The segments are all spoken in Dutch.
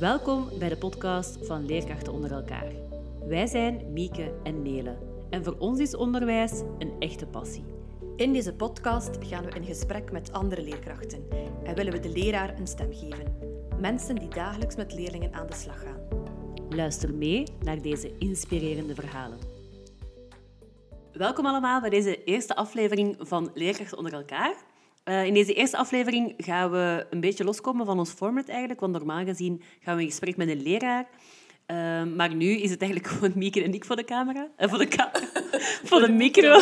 Welkom bij de podcast van Leerkrachten onder elkaar. Wij zijn Mieke en Nele en voor ons is onderwijs een echte passie. In deze podcast gaan we in gesprek met andere leerkrachten en willen we de leraar een stem geven. Mensen die dagelijks met leerlingen aan de slag gaan. Luister mee naar deze inspirerende verhalen. Welkom allemaal bij deze eerste aflevering van Leerkrachten onder elkaar. Uh, in deze eerste aflevering gaan we een beetje loskomen van ons format eigenlijk, want normaal gezien gaan we in gesprek met een leraar. Uh, maar nu is het eigenlijk gewoon Mieke en ik voor de camera. Uh, voor de, ka voor de micro. um,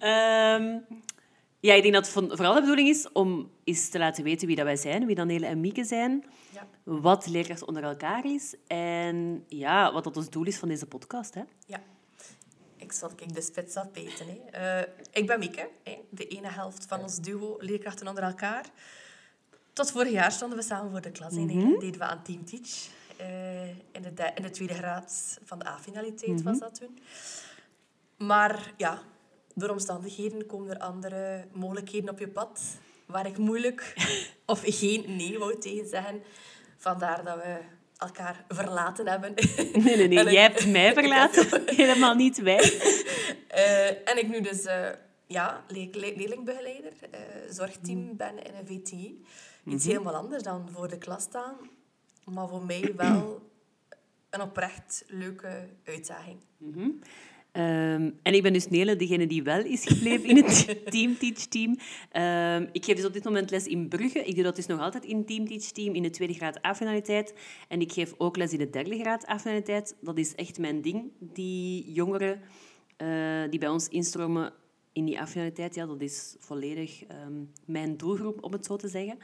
ja, ik denk dat het vooral de bedoeling is om eens te laten weten wie dat wij zijn, wie Danielle en Mieke zijn, ja. wat leerkracht onder elkaar is en ja, wat dat ons doel is van deze podcast. Hè? Ja ik zal ik de spits afbeten. Hè. Uh, ik ben Mieke, hè, de ene helft van ons duo leerkrachten onder elkaar. Tot vorig jaar stonden we samen voor de klas. Mm -hmm. deden we aan Team Teach. Uh, in, de in de tweede graad van de A-finaliteit mm -hmm. was dat toen. Maar ja, door omstandigheden komen er andere mogelijkheden op je pad waar ik moeilijk of geen nee wou tegen zeggen. Vandaar dat we elkaar verlaten hebben. Nee, nee, nee. Jij hebt mij verlaten. Helemaal niet wij. Uh, en ik nu dus uh, ja, le le leerlingbegeleider, uh, zorgteam mm. ben in een VTI. Iets mm helemaal anders dan voor de klas staan. Maar voor mij wel een oprecht leuke uitdaging. Mm -hmm. Um, en ik ben dus Nele, degene die wel is gebleven in het Team Teach Team. Um, ik geef dus op dit moment les in Brugge. Ik doe dat dus nog altijd in Team Teach Team in de tweede graad affinaliteit. En ik geef ook les in de derde graad affinaliteit. Dat is echt mijn ding. Die jongeren uh, die bij ons instromen in die affinaliteit, ja, dat is volledig um, mijn doelgroep, om het zo te zeggen.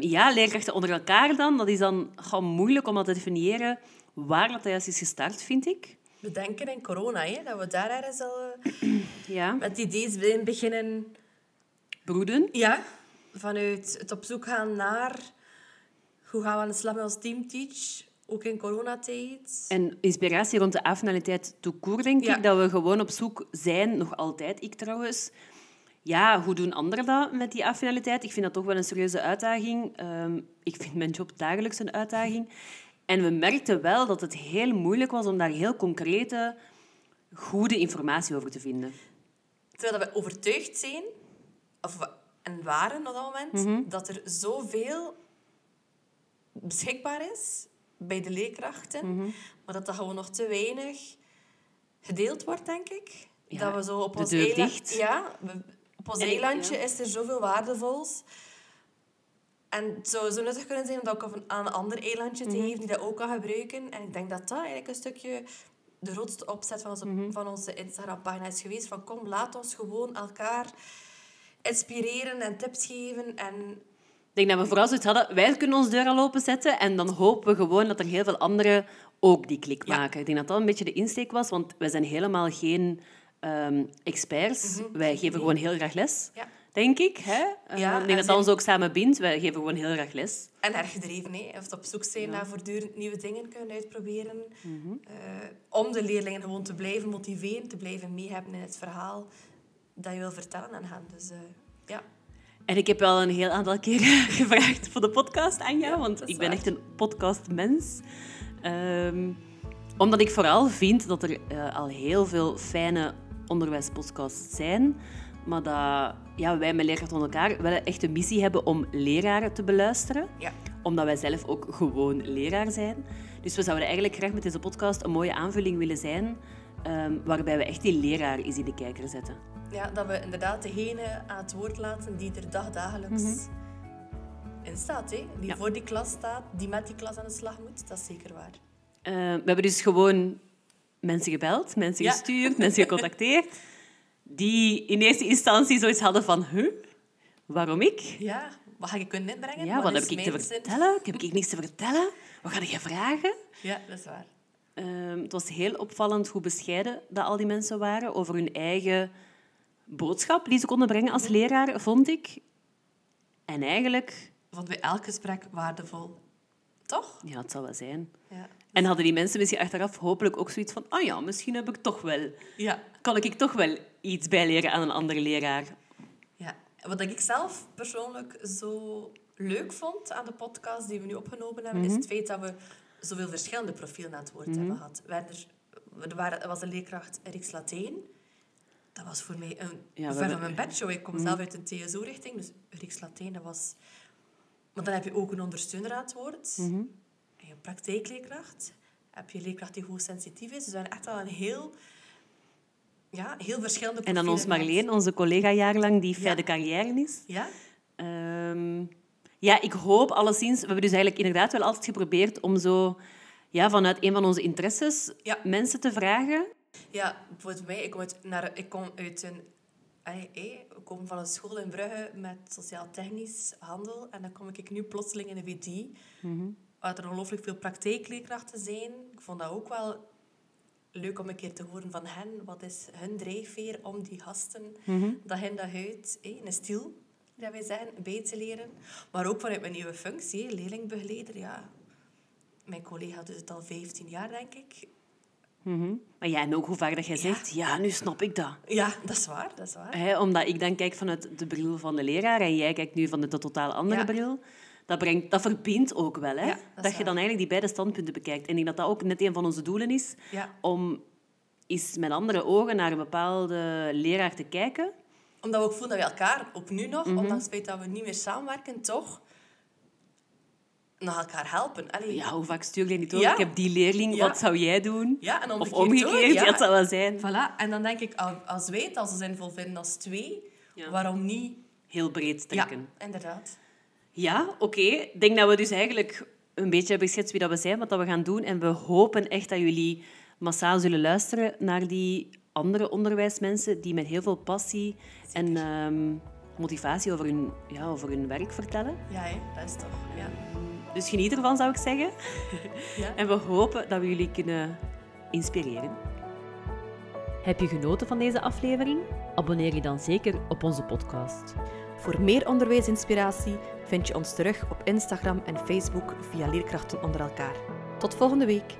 ja, leerkrachten onder elkaar dan. Dat is dan gewoon moeilijk om dat te definiëren waar dat juist is gestart, vind ik we denken in corona, hè, dat we daar ergens al uh, ja. met ideeën beginnen... Broeden? Ja, vanuit het op zoek gaan naar hoe gaan we aan de slag met ons teamteach, ook in coronatijd. En inspiratie rond de affinaliteit toekoor, denk ik, dat we gewoon op zoek zijn, nog altijd, ik trouwens... Ja, hoe doen anderen dat met die affinaliteit? Ik vind dat toch wel een serieuze uitdaging. Um, ik vind mijn job dagelijks een uitdaging. En we merkten wel dat het heel moeilijk was om daar heel concrete, goede informatie over te vinden. Terwijl we overtuigd zijn, of en waren op dat moment, mhm. dat er zoveel beschikbaar is bij de leerkrachten, mhm. maar dat dat gewoon nog te weinig gedeeld wordt, denk ik. dat we zo op ons eiland... Ja, op ons eilandje is er zoveel waardevols. En het zou zo nuttig kunnen zijn om dat ook aan een ander eilandje te mhm. geven die dat ook kan gebruiken. En ik denk dat dat eigenlijk een stukje de grootste opzet van onze, mm van onze Instagram-pagina is geweest. Van kom, laat ons gewoon elkaar inspireren en tips geven. En... Ik denk dat we vooral zoiets hadden, wij kunnen ons deur al openzetten en dan hopen we gewoon dat er heel veel anderen ook die klik maken. Ik denk dat dat een beetje de insteek was, want wij zijn helemaal geen um, experts. Mhm. Wij geven gewoon heel graag les. Ja denk ik. Hè? Eh, ja, ik denk dat dat ons ook samen bindt. Wij geven gewoon heel graag les. En erg gedreven. Hè? Of op zoek zijn naar voortdurend nieuwe dingen kunnen uitproberen. Mm om de leerlingen gewoon te blijven motiveren, te blijven meehebben in het verhaal dat je wil vertellen aan hen. Dus uh, ja. En ik heb wel een heel aantal keren gevraagd voor de podcast aan jou, want ik ben echt een podcastmens. Um, omdat ik vooral vind dat er uh, al heel veel fijne onderwijspodcasts zijn. Maar dat ja, wij met Leerkracht onder elkaar wel echt een missie hebben om leraren te beluisteren. Ja. Omdat wij zelf ook gewoon leraar zijn. Dus we zouden eigenlijk graag met deze podcast een mooie aanvulling willen zijn. Um, waarbij we echt die leraar eens in de kijker zetten. Ja, dat we inderdaad degene aan het woord laten die er dagdagelijks mm in staat. Hè? Die voor die klas staat, die met die klas aan de slag moet. Dat is zeker waar. Uh, we hebben dus gewoon mensen gebeld, mensen gestuurd, mensen gecontacteerd die in eerste instantie zoiets hadden van... Huh? Waarom ik? Ja, wat ga je kunnen inbrengen? Ja, wat, heb ik te vertellen? Heb ik niks te vertellen? Wat ga je vragen? Ja, dat is waar. Um, het was heel opvallend hoe bescheiden dat al die mensen waren over hun eigen boodschap die ze konden brengen als leraar, vond ik. En eigenlijk... Vonden we elk gesprek waardevol. Toch? Ja, het zal wel zijn. Ja. En hadden die mensen misschien achteraf hopelijk ook zoiets van... Oh ja, misschien heb ik toch wel... Ja. Kan ik toch wel iets bijleren aan een andere leraar? Ja. Wat ik zelf persoonlijk zo leuk vond aan de podcast die we nu opgenomen hebben, is het feit dat we zoveel verschillende profielen aan het woord hebben gehad. We hadden er, er was een leerkracht Riks Latijn. Dat was voor mij een Ja, ver van mijn bedshow. Ik kom zelf uit een TSO-richting, dus Riks Latijn, dat was... Maar dan heb je ook een ondersteuner aan het woord. En je praktijkleerkracht. Heb je leerkracht die hoogsensitief is. Dus hebben echt al een heel... Ja, heel verschillende En dan ons. Marleen, onze collega jaarlang, die Ja. verder carrière is. Ja? Ehm, ja, ik hoop alleszins... We hebben dus eigenlijk inderdaad wel altijd geprobeerd om zo... Ja, vanuit een van onze interesses Ja. mensen te vragen. Ja, bijvoorbeeld mij, ik kom uit, naar, ik kom uit een... Ay, we komen van een school in Brugge met sociaal-technisch handel. En dan kom ik nu plotseling in een VD. Waar er ongelooflijk veel praktijkleerkrachten zijn. Ik vond dat ook wel leuk om een keer te horen van hen. Wat is hun drijfveer om die gasten, dat hen dat uit, eh, een stil, dat wij zeggen, bij te leren. Maar ook vanuit mijn nieuwe functie, leerlingbegeleider. Ja. Mijn collega doet het al 15 jaar, denk ik. Mhm. Maar ja, en ook hoe vaak dat jij zegt, ja, nu snap ik dat. Ja, dat is waar, dat is waar. Omdat ik dan kijk vanuit de bril van de leraar en jij kijkt nu vanuit de totaal andere Ja. bril. Dat, brengt, dat verbindt ook wel. Hè? Ja, dat je dan eigenlijk die beide standpunten bekijkt. En ik denk dat dat ook net een van onze doelen is. Om eens met andere ogen naar een bepaalde leraar te kijken. Omdat we ook voelen dat we elkaar, ook nu nog, Mhm. ondanks het feit dat we niet meer samenwerken, toch nog elkaar helpen. Allee, Ja, hoe vaak stuur je niet? Ja. Ik heb die leerling, Ja. wat zou jij doen? Ja, en of omgekeerd omgekeerd, ook, ja. dat zou wel zijn. Voilà. En dan denk ik, al- als wij het als zinvol vinden als twee, waarom niet? Heel breed trekken. Ja, inderdaad. Ja, oké. Ik denk dat we dus eigenlijk een beetje hebben geschetst wie dat we zijn, wat dat we gaan doen. En we hopen echt dat jullie massaal zullen luisteren naar die andere onderwijsmensen die met heel veel passie en ehm, motivatie over hun, ja, over hun werk vertellen. Ja, hè? dat is toch... Ja. Dus geniet ervan, zou ik zeggen. Ja. En we hopen dat we jullie kunnen inspireren. Heb je genoten van deze aflevering? Abonneer je dan zeker op onze podcast. Voor meer onderwijsinspiratie vind je ons terug op Instagram en Facebook via Leerkrachten onder elkaar. Tot volgende week.